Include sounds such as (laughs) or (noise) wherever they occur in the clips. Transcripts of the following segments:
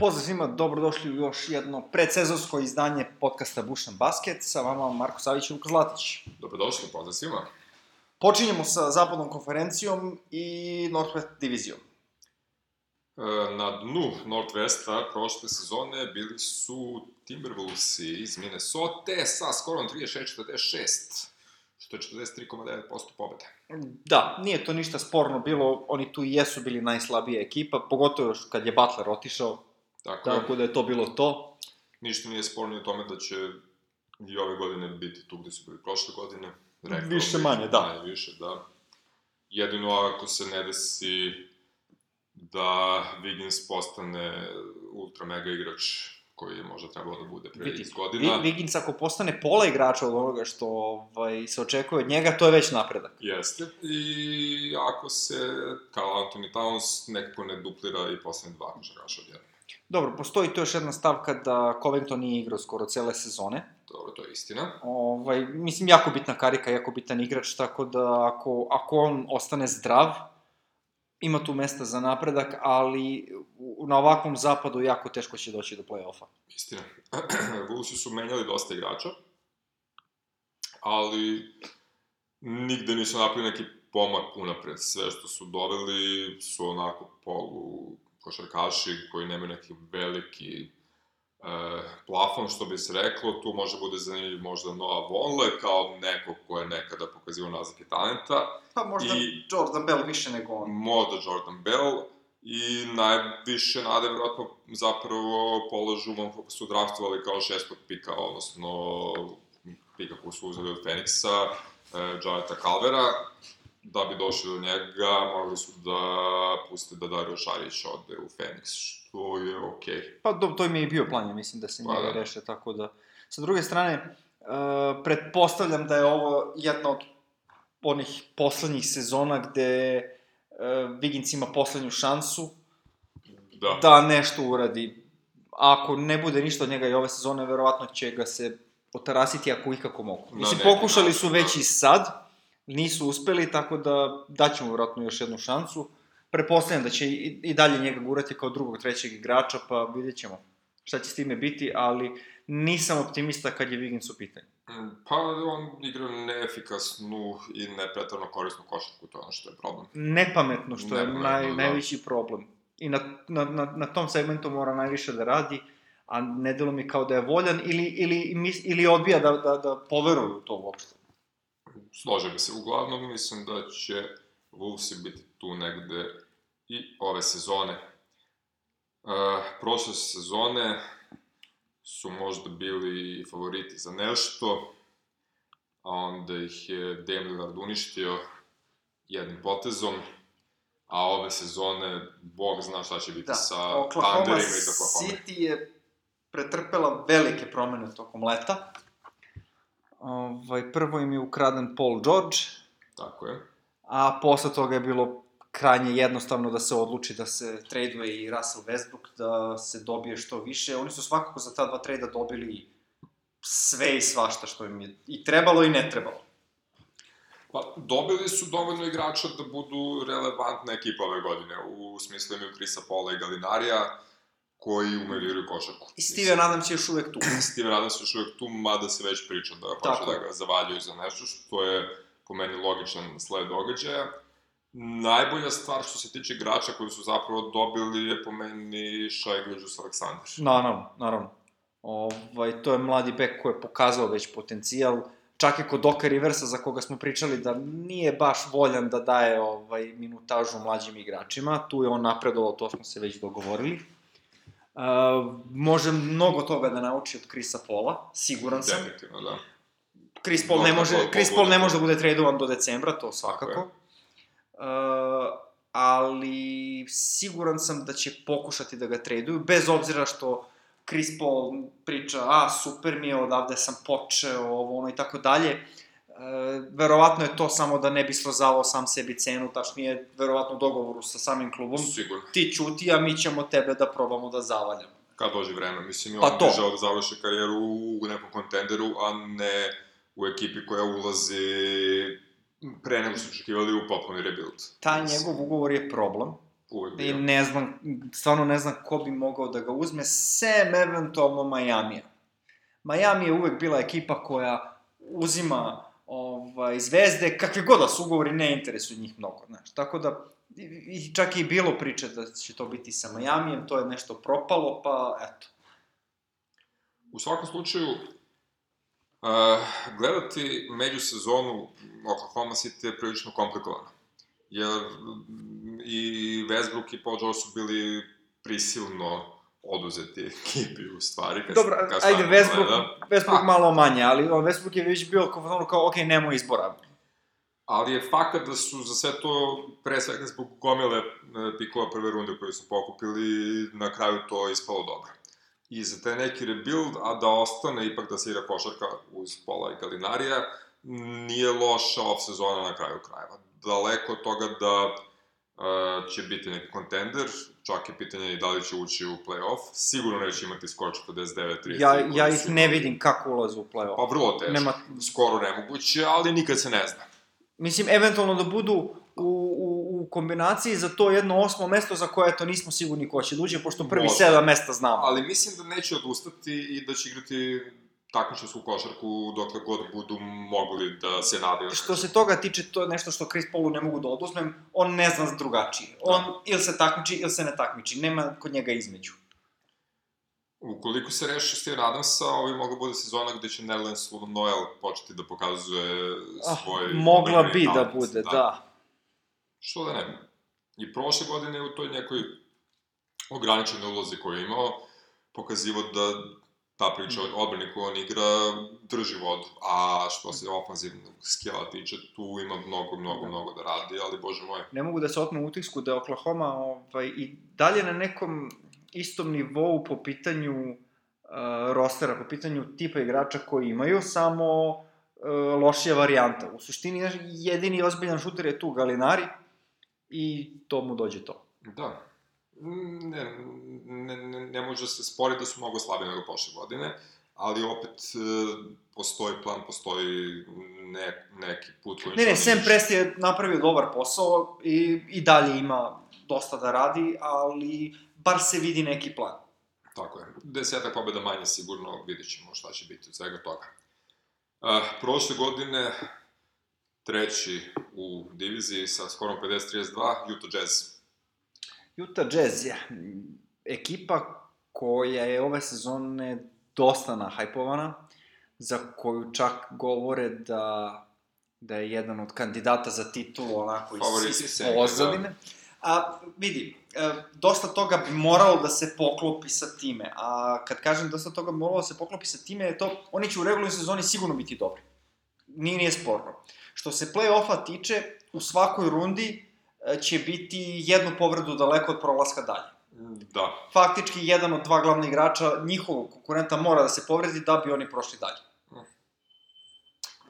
Pozdrav svima, dobrodošli u još jedno predsezonsko izdanje podcasta Bušan Basket. Sa vama Marko Savić i Luka Zlatić. Dobrodošli, pozdrav svima. Počinjemo sa zapadnom konferencijom i Northwest divizijom. E, Na dnu Northwesta prošle sezone bili su Timberwolvesi iz Minnesota sa skorom 36-46, što je 43,9% pobede. Da, nije to ništa sporno bilo, oni tu i jesu bili najslabija ekipa, pogotovo još kad je Butler otišao, Tako, je, tako da je to bilo to. ništa nije sporno u tome da će i ove godine biti tu gde su bili prošle godine. Više bih, manje, da. Manje više, da. Jedino ako se ne desi da Wiggins postane ultra mega igrač koji je možda trebalo da bude pre Vidi, X godina. Vi, Wiggins ako postane pola igrača od onoga što ovaj, se očekuje od njega, to je već napredak. Jeste. I ako se Carl Anthony Towns nekako ne duplira i postane dva košarkaša odjedno. Dobro, postoji tu još jedna stavka da Covington nije igrao skoro cele sezone. Dobro, to je istina. Ovaj, mislim, jako bitna karika, jako bitan igrač, tako da ako, ako on ostane zdrav, ima tu mesta za napredak, ali na ovakvom zapadu jako teško će doći do play-offa. Istina. (clears throat) Wolvesi su menjali dosta igrača, ali nigde nisu napravili neki pomak unapred. Sve što su doveli su onako polu košarkaši koji nemaju neki veliki e, plafon, što bi se reklo. Tu može bude zanimljiv možda Noah Vonleh kao neko ko je nekada pokazivao naznake talenta. Pa možda I- Jordan Bell više nego on. možda Jordan Bell i najviše nade vjerojatno zapravo polažu vam kako su draftovali kao šestog pika, odnosno pika koju su uzeli od Feniksa, e, Jonathan Calvera, da bi došli do njega, morali su da puste da Dario Šarić ode u Feniks, što je okej. Okay. Pa do, to im je i bio plan, ja mislim da se Pa njega da. reše, tako da... Sa druge strane, uh, pretpostavljam da je ovo jedna od onih poslednjih sezona gde uh, Wiggins ima poslednju šansu Da. da nešto uradi. Ako ne bude ništa od njega i ove sezone, verovatno će ga se otarasiti ako ikako mogu. Mislim, pokušali su već da. i sad, nisu uspeli, tako da daćemo verovatno još jednu šansu. Prepostavljam da će i, i dalje njega gurati kao drugog, trećeg igrača, pa vidjet ćemo šta će s time biti, ali nisam optimista kad je Wiggins u pitanju. Mm, Pa on igra neefikasnu i nepretarno korisnu košarku, to je ono što je problem. Nepametno, što je Nepametno, naj, da. najveći problem. I na, na, na, na tom segmentu mora najviše da radi, a ne delo mi kao da je voljan ili, ili, ili odbija da, da, da poveruje u to uopšte. Složio bi se. Uglavnom, mislim da će Wolvesi biti tu negde i ove sezone. Uh, prošle sezone su možda bili favoriti za nešto, a onda ih je Dame Lillard uništio jednim potezom, a ove sezone, bog zna šta će biti Da, sa Oklahoma Thunderima iz Oklahoma. City je pretrpela velike promene tokom leta. Ovaj, prvo im je ukraden Paul George, Tako je. a posle toga je bilo krajnje jednostavno da se odluči da se traduje i Russell Westbrook, da se dobije što više. Oni su svakako za ta dva trejda dobili sve i svašta što im je i trebalo i ne trebalo. Pa, dobili su dovoljno igrača da budu relevantna ekipa ove godine, u smislu imaju Krisa Pola i Galinarija, koji igraju košarku. I Steven Adams je još uvek tu. (clears throat) Steven Adams je još uvijek tu, mada se već priča da hoće Tako da ga zavaljuju za nešto, što je po meni logičan sled događaja. Najbolja stvar što se tiče igrača koji su zapravo dobili je po meni Shai Gilgeous Aleksandar. Naravno, naravno. Ovaj, to je mladi bek koji je pokazao već potencijal. Čak i kod Doka Riversa, za koga smo pričali da nije baš voljan da daje ovaj, minutažu mlađim igračima. Tu je on napredovao, to smo se već dogovorili. Uh, može mnogo toga da nauči od Krisa Pola, siguran sam. Definitivno, da. Chris Paul ne može, Paul Chris Paul ne može da bude tradovan do decembra, to svakako. Tako Uh, ali siguran sam da će pokušati da ga traduju, bez obzira što Chris Paul priča, a super mi je, odavde sam počeo, ovo, ono i tako dalje. E, verovatno je to samo da ne bi srozavao sam sebi cenu, tačnije, verovatno dogovoru sa samim klubom. Sigurno. Ti čuti, a mi ćemo tebe da probamo da zavaljamo. Kad dođe vreme, mislim, i Pa on to. bi želeo da završi karijeru u nekom kontenderu, a ne u ekipi koja ulazi pre nego što su očekivali u potpuni rebuild. Taj Mislim, njegov ugovor je problem, uvek I bio. ne znam, stvarno ne znam ko bi mogao da ga uzme, sem eventualno Majamija. Miami je uvek bila ekipa koja uzima ovaj, zvezde, kakve god da su ugovori, ne interesuju njih mnogo, znaš. Tako da, i, čak i bilo priče da će to biti sa Majamijem, to je nešto propalo, pa eto. U svakom slučaju, uh, gledati međusezonu Oklahoma City je prilično komplikovano. Jer mm, i Westbrook i Paul George su bili prisilno oduzeti ekipi u stvari. Kad, Dobro, ajde, Westbrook. Westbrook Pa. malo manje, ali on, Westbrook je već bio kao, kao ok, nemoj izbora. Ali je fakat da su za sve to, pre svega zbog gomile e, pikova prve runde koje su pokupili, na kraju to ispalo dobro. I za taj neki rebuild, a da ostane ipak da se igra košarka uz Pola i Galinarija, nije loša off sezona na kraju krajeva. Daleko od toga da uh, će biti neki kontender, čak je pitanje i da li će ući u play-off. Sigurno neće imati skor 49-30. Ja, ja ih ne imali. vidim kako ulaze u play-off. Pa vrlo teško. Nema- Skoro nemoguće, ali nikad se ne zna. Mislim, eventualno da budu u, u, u kombinaciji za to jedno osmo mesto za koje to nismo sigurni ko će da uđe, pošto prvi Možda. sedam mesta znamo. Ali mislim da neće odustati i da će igrati takmičarsku košarku dokle god budu mogli da se nadaju. Što se toga tiče, to je nešto što Chris Paulu ne mogu da oduzmem, on ne zna drugačije. On ili se takmiči, ili se ne takmiči, nema kod njega između. Ukoliko se reši Steven Adamsa, ovo bi mogla bude sezona gde će Nerlens Noel početi da pokazuje Ah, svoj... mogla bi da bude, da. Što da ne bi. I prošle godine u toj nekoj ograničenoj ulozi koju je imao, pokazivo da ta priča o odbrani koju on igra drži vodu. A što se ofanzivnog skilla tiče, tu ima mnogo, mnogo, Da. mnogo da radi, ali bože moj. Ne mogu da se otmu utisku da je Oklahoma ovaj, i dalje na nekom istom nivou po pitanju uh, rostera, po pitanju tipa igrača koji imaju, samo uh, lošija varijanta. U suštini, jedini ozbiljan šuter je tu Galinari i to mu dođe to. Da. Ne, ne, ne, ne može se spori da su mnogo slabiji nego prošle godine, ali opet e, postoji plan, postoji ne, neki put koji Ne, ne, Sam. Presti je napravio dobar posao i, i dalje ima dosta da radi, ali bar se vidi neki plan. Tako je. Desetak pobjeda manje sigurno, vidjet ćemo šta će biti od svega toga. Uh, prošle godine treći u diviziji sa skorom 50-32, Utah Jazz. Utah Jazz je ekipa koja je ove sezone dosta nahajpovana, za koju čak govore da, da je jedan od kandidata za titulu, onako iz, iz pozadine. A, vidi, e, dosta toga bi moralo da se poklopi sa time, a kad kažem dosta toga bi moralo da se poklopi sa time, je to, oni će u regularnoj sezoni sigurno biti dobri. Nije, nije sporno. Što se play-offa tiče, u svakoj rundi će biti jednu povredu daleko od prolaska dalje. Da, Faktički, jedan od dva glavna igrača njihovog konkurenta mora da se povredi da bi oni prošli dalje.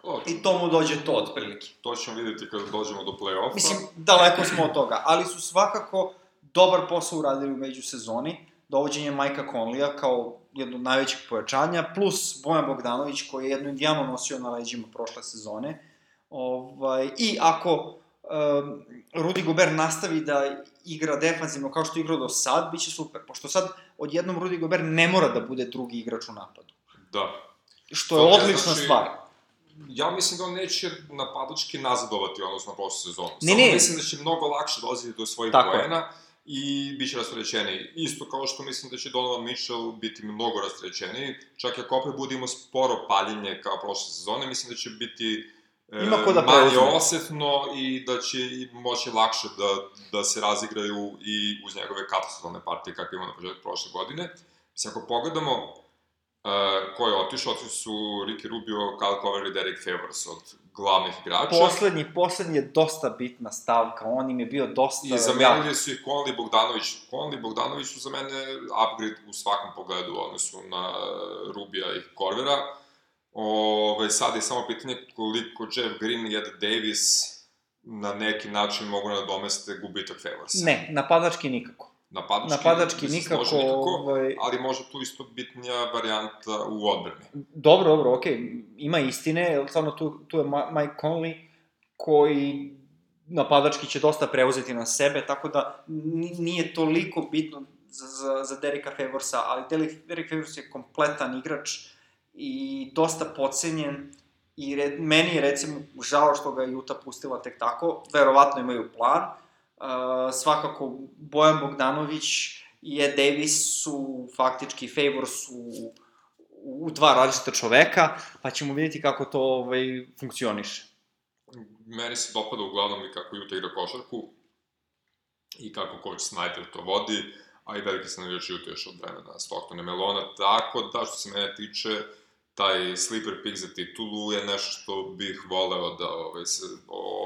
o, I to mu dođe to, otprilike. to ćemo vidjeti kada dođemo do play-offa. Mislim, daleko smo od toga, ali su svakako dobar posao uradili u međusezoni, dovođenje Majka Conleya kao jedno od najvećih pojačanja, plus Bojan Bogdanović koji je jednu indijanu nosio na leđima prošle sezone. Ovaj, I ako um, Rudy Gobert nastavi da igra defanzivno kao što je igrao do sad, bit će super, pošto sad odjednom Rudy Gobert ne mora da bude drugi igrač u napadu. Da. Što je To ne odlična znači- stvar. Ja mislim da on neće napadački nazadovati odnosno na prošlu sezonu. Ne, Samo ne. mislim da će mnogo lakše dolaziti do svojih Tako je. poena i bit će rasterećeniji. Isto kao što mislim da će Donovan Mitchell biti mnogo rasterećeniji, čak i ako opet bude imao sporo paljenje kao prošle sezone, mislim da će biti Ima ko da manje preuzme. osetno i da će i moći lakše da, da se razigraju i uz njegove katastrofalne partije kakve ima na početku prošle godine. Mislim, ako pogledamo Uh, ko je otišao, otišli su Ricky Rubio, Kyle Korver i Derek Favors od glavnih igrača. Poslednji, poslednji je dosta bitna stavka, on im je bio dosta... I zamenili su ih Conley i Bogdanović. Conley i Bogdanović su za mene upgrade u svakom pogledu u odnosu na Rubija i Korvera. Ove, sad je samo pitanje koliko Jeff Green i Ed Davis na neki način mogu nadomeste gubitak Favorsa. Ne, napadački nikako. Napadački, Napadački mislim, nikako, nikako ovaj... ali može tu isto bitnija varijanta u odbrani. Dobro, dobro, okej, ima istine, stvarno tu, tu je Mike Conley koji napadački će dosta preuzeti na sebe, tako da nije toliko bitno za, za, za Derika Favorsa, ali Derek Favors je kompletan igrač i dosta pocenjen i re, meni je recimo žao što ga je Juta pustila tek tako, verovatno imaju plan, uh, svakako Bojan Bogdanović i Ed Davis su faktički Favors u, u dva različita čoveka, pa ćemo vidjeti kako to ovaj, funkcioniše. Meni se dopada uglavnom i kako Juta igra košarku i kako coach Snyder to vodi a i veliki sam navijač Juta još od vremena Stocktona Melona, tako da što se mene tiče, taj sleeper pick za titulu je nešto što bih voleo da ovaj, se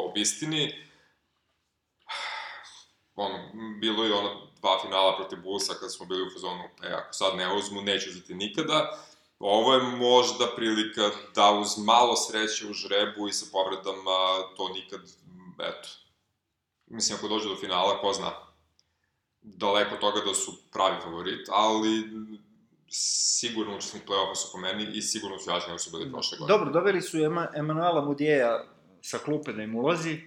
obistini. Ono, bilo je ono dva finala protiv Bullsa kada smo bili u fazonu, e, ako sad ne uzmu, neće uzeti nikada. Ovo je možda prilika da uz malo sreće u žrebu i sa povredama to nikad, eto. Mislim, ako dođe do finala, ko zna daleko toga da su pravi favorit, ali sigurno učesnik play-offa su po meni i sigurno su jači nego su bili prošle godine. Dobro, doveli su Ema, Emanuela Mudijeja sa klupe da im ulazi.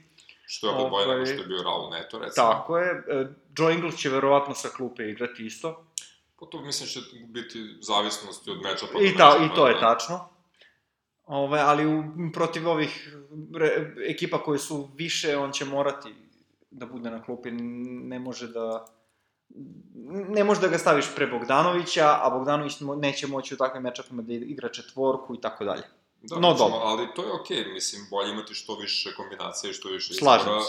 Što je opet bolje nego ovaj, što je bio Raul Neto, recimo. Tako je. E, Joe Ingles će verovatno sa klupe igrati isto. Pa to mislim će biti zavisnosti od meča pa I, ta, I to je tačno. Ove, ali u, protiv ovih re, ekipa koje su više, on će morati da bude na klupi, ne može da ne možeš da ga staviš pre Bogdanovića, a Bogdanović neće moći u takvim mečapima da igra četvorku i tako dalje. Da, no, dobro. Ali to je okej, okay. mislim, bolje imati što više kombinacije, što više izbora,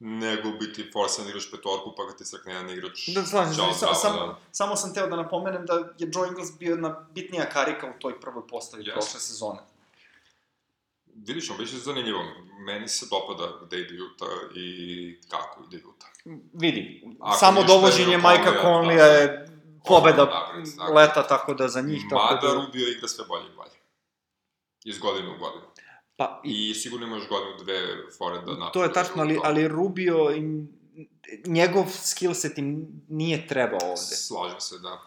nego biti forsan da igraš petorku, pa ga ti crkne jedan igrač. Da, slažem se, sa, sam, da. samo sam teo da napomenem da je Joe Ingles bio jedna bitnija karika u toj prvoj postavi yes. prošle sezone. Vidit ćemo, biće zanimljivo. Meni se dopada gde ide Juta i kako ide Juta. Vidi, Ako samo dovođenje Majka Conleya je pobeda da, leta, tako da za njih... Mada tako da... Rubio igra sve bolje i bolje. Iz godine u godinu. Pa, I, I sigurno imaš godinu dve fore da napravi. To je tačno, ali, ali Rubio, njegov skill set im nije trebao ovde. Slažem se, da.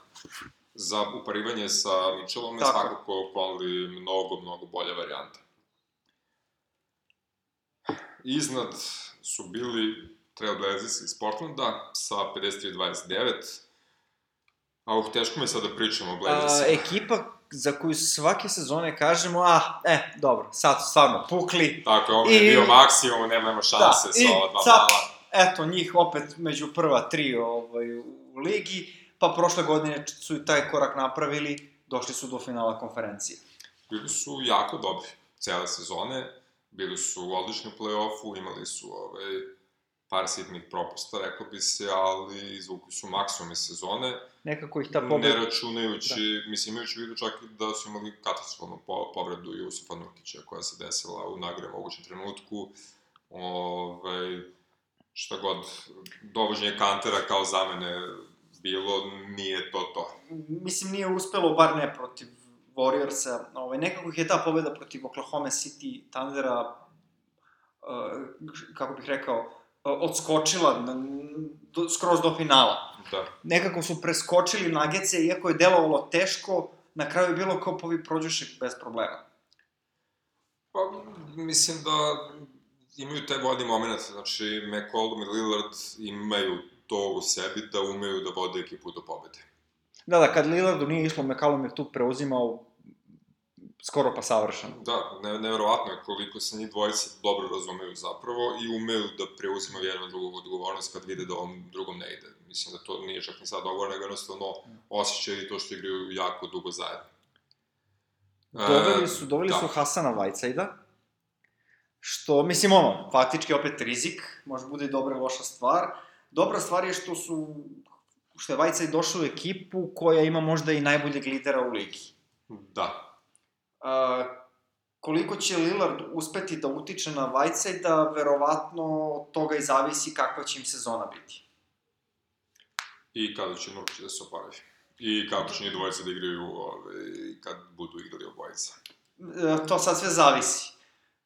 Za uparivanje sa Mitchellom je svakako Conley mnogo, mnogo bolja varijanta. Iznad su bili Trailblazers iz Portlanda sa 53-29. A uh, teško mi je sad da pričamo o Blazersima. Ekipa za koju svake sezone kažemo, ah, e, dobro, sad su stvarno pukli. Tako je, ovo je bio maksimum, nema, nema šanse da, sa ova dva sad, mala. Eto, njih opet među prva tri ovaj, u ligi, pa prošle godine su i taj korak napravili, došli su do finala konferencije. Bili su jako dobri cele sezone, bili su odlični u play-offu, imali su ovaj, par sitnih propusta, rekao bi se, ali izvukli su maksimum iz sezone. Nekako ih ta pobeda... Ne računajući, da. mislim, imajući vidu čak i da su imali katastrofalnu po, povredu Jusufa Nurkića koja se desila u najgore mogućem trenutku. Ove, šta god, dovođenje kantera kao zamene bilo, nije to to. Mislim, nije uspelo, bar ne protiv Warriorsa. Ovaj, nekako ih je ta pobeda protiv Oklahoma City Thundera, uh, kako bih rekao, odskočila na, do, skroz do finala. Da. Nekako su preskočili nagece, iako je delovalo teško, na kraju je bilo kao povi prođušek bez problema. Pa, mislim da imaju taj vodni moment, znači McCollum i Lillard imaju to u sebi da umeju da vode ekipu do pobede. Da, da, kad Lillardu nije išlo, McCallum je tu preuzimao skoro pa savršeno. Da, ne, nevjerovatno je koliko se njih dvojice dobro razumeju zapravo i umeju da preuzimaju jedan drugog odgovornost kad vide da ovom drugom ne ide. Mislim da to nije čak ni sad dogovor, nego jednostavno osjećaju to što igraju jako dugo zajedno. Doveli su, doveli da. su Hasana Whiteside-a, što, mislim, ono, faktički opet rizik, može bude i dobra i loša stvar. Dobra stvar je što su, što je Whiteside došao u ekipu koja ima možda i najboljeg lidera u ligi. Da, Uh, koliko će Lillard uspeti da utiče na Whiteside-a, verovatno od toga i zavisi kakva će im sezona biti. I kada će Nurkić da se oporavi. I kako će njih dvojice da igraju ove, kad budu igrali obojica. E, to sad sve zavisi.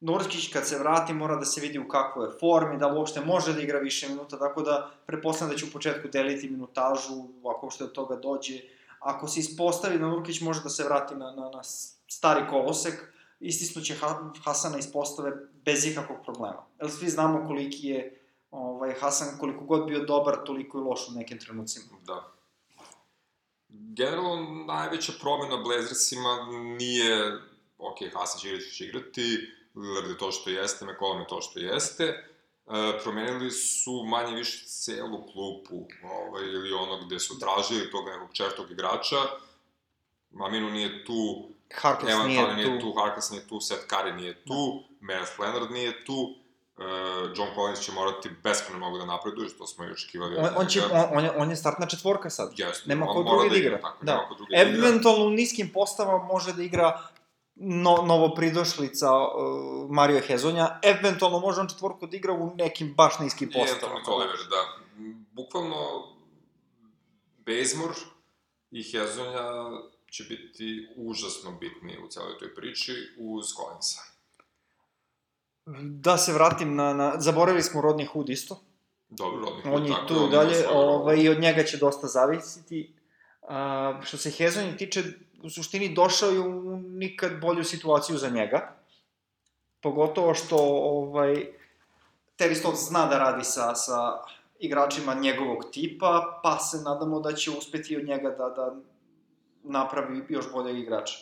Nurkić kad se vrati mora da se vidi u kakvoj je formi, da uopšte može da igra više minuta, tako da preposledam da će u početku deliti minutažu, ako uopšte od toga dođe. Ako se ispostavi da Nurkić može da se vrati na, na, na stari kolosek, istisnuće ha Hasana iz postave bez ikakvog problema. Jer svi znamo koliki je ovaj, Hasan, koliko god bio dobar, toliko je loš u nekim trenucima. Da. Generalno, najveća promena Blazersima nije, ok, Hasan igrati, će igrati, Lillard je to što jeste, McCollum je to što jeste, e, promenili su manje više celu klupu, ovaj, ili ono gde su tražili tog nekog četvrtog igrača, Maminu nije tu, Harkless Evan nije, nije tu. tu, Harkless nije tu, Seth Curry nije tu, Meredith Leonard nije tu, uh, John Collins će morati beskreno mogu da napreduje, što smo i očekivali. On, on, će, on, on, je, on je startna četvorka sad. Jeste, Nema on ko mora drugi da igra. Tako, Da. nema ko drugi da igra. Eventualno u niskim postavama može da igra no, novopridošlica uh, Mario Hezonja, eventualno može on četvorku da igra u nekim baš niskim postavama. Anthony Tolliver, da. Bukvalno, Bazemore i Hezonja će biti užasno bitni u celoj toj priči uz Collinsa. Da se vratim na, na zaboravili smo Rodney Hood isto. Dobro, Rodney On Hood, je tako tu da on dalje, ovaj, i od njega će dosta zavisiti. A, što se Hezonja tiče, u suštini došao je u nikad bolju situaciju za njega. Pogotovo što ovaj, Terry Stotts zna da radi sa, sa igračima njegovog tipa, pa se nadamo da će uspeti od njega da, da napravi još boljeg igrača.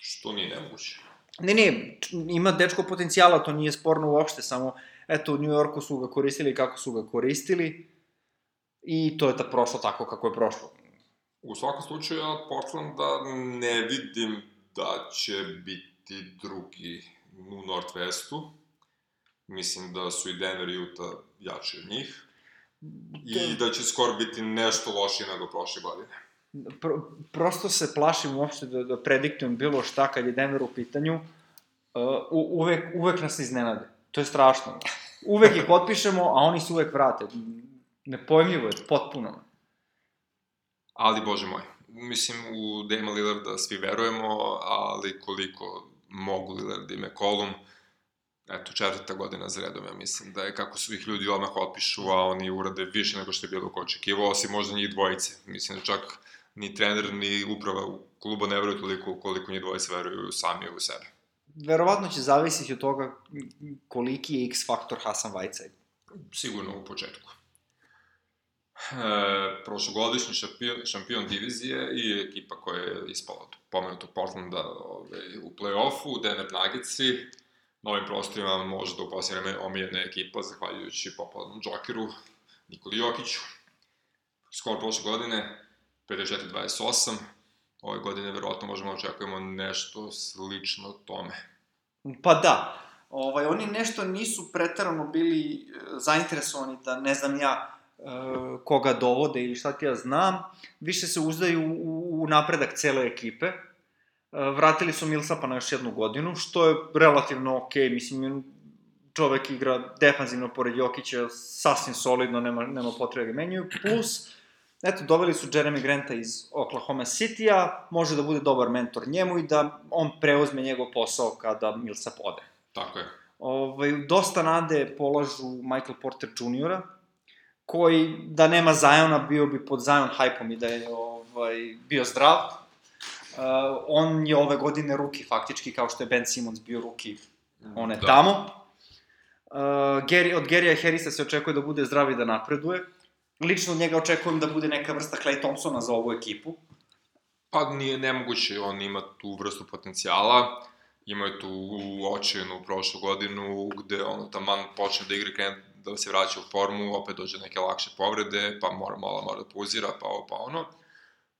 Što nije nemoguće. Ne, ne, ima dečko potencijala, to nije sporno uopšte, samo, eto, u New Yorku su ga koristili kako su ga koristili i to je ta prošlo tako kako je prošlo. U svakom slučaju, ja od Portlanda ne vidim da će biti drugi u Northwestu. Mislim da su i Denver i Utah jači od njih. I da će skoro biti nešto lošije nego prošle godine. Pro, prosto se plašim uopšte da, da prediktujem bilo šta kad je Denver u pitanju, uh, uvek, uvek nas iznenade. To je strašno. Uvek ih otpišemo, a oni se uvek vrate. Nepojmljivo je, potpuno. Ali, bože moj, mislim, u Dama Lillarda svi verujemo, ali koliko mogu Lillard i McCollum, eto, četvrta godina za redom, ja mislim da je kako su ih ljudi odmah otpišu, a oni urade više nego što je bilo ko očekivao, osim možda njih dvojice. Mislim da čak ni trener, ni uprava u klubu ne veruju toliko koliko njih dvojice veruju sami u sebe. Verovatno će zavisiti od toga koliki je X faktor Hasan Whiteside. Sigurno u početku. E, prošlogodišnji šampion, šampion divizije i ekipa koja je ispala od pomenutog Portlanda ove, u play-offu, Denver Nuggetsi, na ovim prostorima možda u posljednje vreme omiljena ekipa, zahvaljujući popularnom džokeru Nikoli Jokiću. Skor prošle godine 54-28, ove godine verovatno možemo da očekujemo nešto slično tome. Pa da, ovaj, oni nešto nisu pretarano bili e, zainteresovani da ne znam ja koga dovode ili šta ti ja znam, više se uzdaju u, u napredak cele ekipe. E, vratili su Millsapa na još jednu godinu, što je relativno okej, mislim, čovek igra defanzivno pored Jokića, sasvim solidno, nema, nema potrebe ga menjaju, plus, eto, doveli su Jeremy Granta iz Oklahoma City-a, može da bude dobar mentor njemu i da on preuzme njegov posao kada Millsap ode. Tako je. Ovaj, dosta nade polažu Michael Porter Jr. koji, da nema Zajona, bio bi pod Zion hype-om i da je ovaj, bio zdrav. Uh, on je ove godine ruki, faktički, kao što je Ben Simmons bio ruki, on je Da. tamo. Uh, Gary, od Gary'a Harrisa se očekuje da bude zdrav i da napreduje. Lično od njega očekujem da bude neka vrsta Clay Thompsona za ovu ekipu. Pa nije nemoguće, on ima tu vrstu potencijala, ima je tu očajenu prošlu godinu, gde ono taman počne da igra da se vraća u formu, opet dođe neke lakše povrede, pa mora malo mora da pauzira, pa ovo pa ono,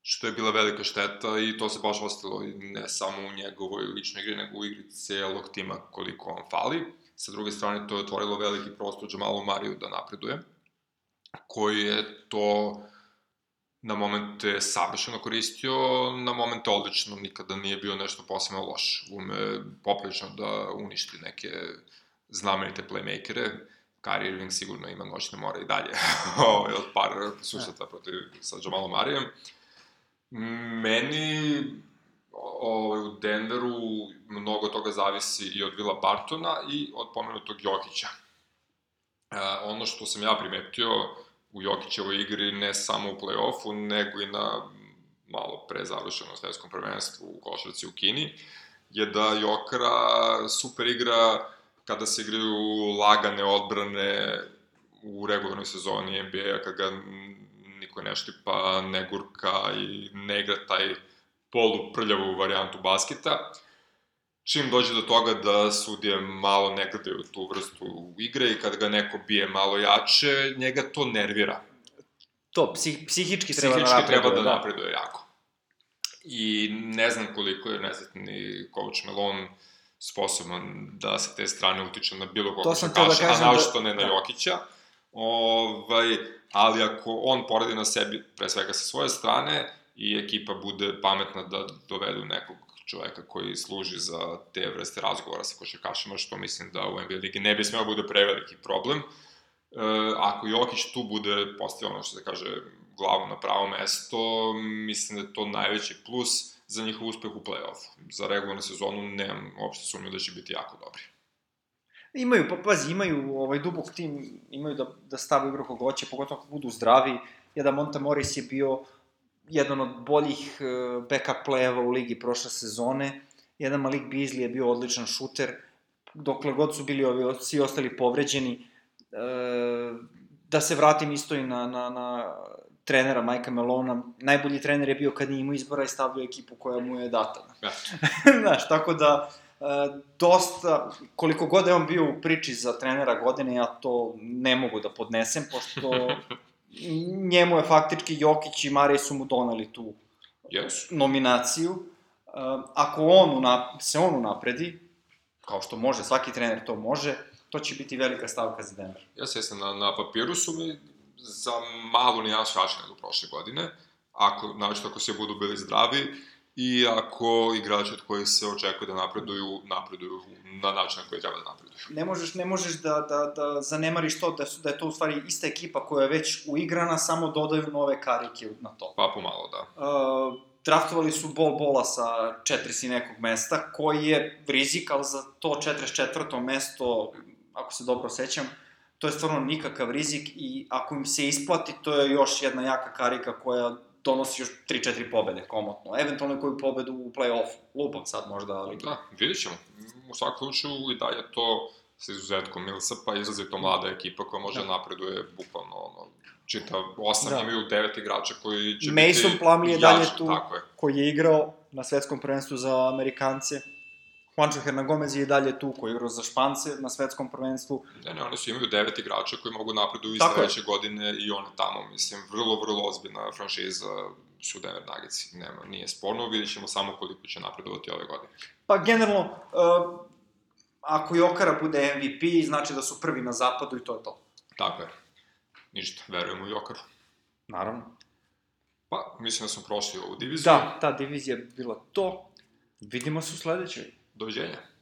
što je bila velika šteta i to se baš ostalo ne samo u njegovoj ličnoj igri, nego u igri celog tima koliko on fali. Sa druge strane, to je otvorilo veliki prostor Jamalu Mariju da napreduje, koji je to na momente savršeno koristio, na momente odlično, nikada nije bio nešto posebno loš. Ume poprilično da uništi neke znamenite playmakere. Kyrie Irving sigurno ima noćne more i dalje (laughs) ovaj, od par susreta protiv sa Jamalom Marijem. Meni o, u Denveru mnogo toga zavisi i od Vila Bartona i od pomenutog Jokića. E, ono što sam ja primetio u Jokićevoj igri ne samo u play-offu, nego i na malo pre završenom svetskom prvenstvu u košarci u Kini, je da Jokara super igra kada se igraju lagane odbrane u regularnoj sezoni NBA, kad ga niko ne štipa, ne gurka i ne igra taj polu prljavu varijantu basketa. Čim dođe do toga da sudije malo ne gledaju tu vrstu igre i kad ga neko bije malo jače, njega to nervira. To, psih, psihički treba Psihički da napreduje. treba da napreduje jako. I ne znam koliko je nezatni coach Melon sposoban da sa te strane utiče na bilo koga da košarkaša, kažem a da- naočito ne na da. Jokića. Ovaj, ali ako on poradi na sebi, pre svega sa svoje strane, i ekipa bude pametna da dovedu nekog čoveka koji služi za te vrste razgovora sa košarkašima, što mislim da u NBA ligi ne bi smeo bude preveliki problem. E, ako Jokić tu bude postavio ono što se kaže glavu na pravo mesto, mislim da je to najveći plus za njihov uspeh u play-offu. Za regularnu sezonu nemam uopšte sumnju da će biti jako dobri. Imaju, pa pazi, imaju ovaj dubok tim, imaju da, da stave igru kog hoće, pogotovo ako budu zdravi. Jedan Monta Morris je bio jedan od boljih eh, backup playeva u ligi prošle sezone. Jedan Malik Beasley je bio odličan šuter, dokle god su bili ovi svi ostali povređeni. E, da se vratim isto i na, na, na trenera Majka Melona. Najbolji trener je bio kad nije imao izbora i stavio ekipu koja mu je data. Ja. (laughs) Znaš, tako da, e, dosta, koliko god je on bio u priči za trenera godine, ja to ne mogu da podnesem, pošto njemu je faktički Jokić i Marej su mu doneli tu Jesu. nominaciju. E, ako on unap, se on unapredi, kao što može, svaki trener to može, to će biti velika stavka za Denver. Ja se jesam, na, na papiru su mi za malu nijansu jače nego prošle godine, ako, znači, ako se budu bili zdravi i ako igrači od kojih se očekuje da napreduju, napreduju na način na koji treba da napreduju. Ne možeš, ne možeš da, da, da zanemariš to da, su, da je to u stvari ista ekipa koja je već uigrana, samo dodaju nove karike na to. Pa pomalo, da. Uh, draftovali su Bol Bola sa 40 nekog mesta, koji je rizik, ali za to 44. mesto, ako se dobro sećam, to je stvarno nikakav rizik i ako im se isplati, to je još jedna jaka karika koja donosi još 3-4 pobede, komotno. Eventualno koju pobedu u play-offu. Lupam sad možda, ali... Da, vidjet ćemo. U svakom slučaju i dalje to sa izuzetkom Millsapa, izrazito mlada ekipa koja može da. napreduje bukvalno ono, čitav osam, Da. da. imaju devet igrača koji će Mason biti Plumlee je dalje tu. Koji je igrao na svetskom prvenstvu za Amerikance. Juancho Hernangomez je i dalje tu, koji je igrao za Špance na svetskom prvenstvu. Ne, ne, oni su imaju devet igrača koji mogu napreduju iz sledeće godine i one tamo, mislim, vrlo, vrlo ozbiljna franšiza su Denver Nuggets. Nema, nije sporno, vidjet ćemo samo koliko će napredovati ove godine. Pa generalno, uh, ako Jokara bude MVP, znači da su prvi na zapadu i to je to. Tako je. Ništa, verujem u Jokaru. Naravno. Pa, mislim da smo prošli ovu diviziju. Da, ta divizija je bila to. Vidimo se u sledećoj. do gênero.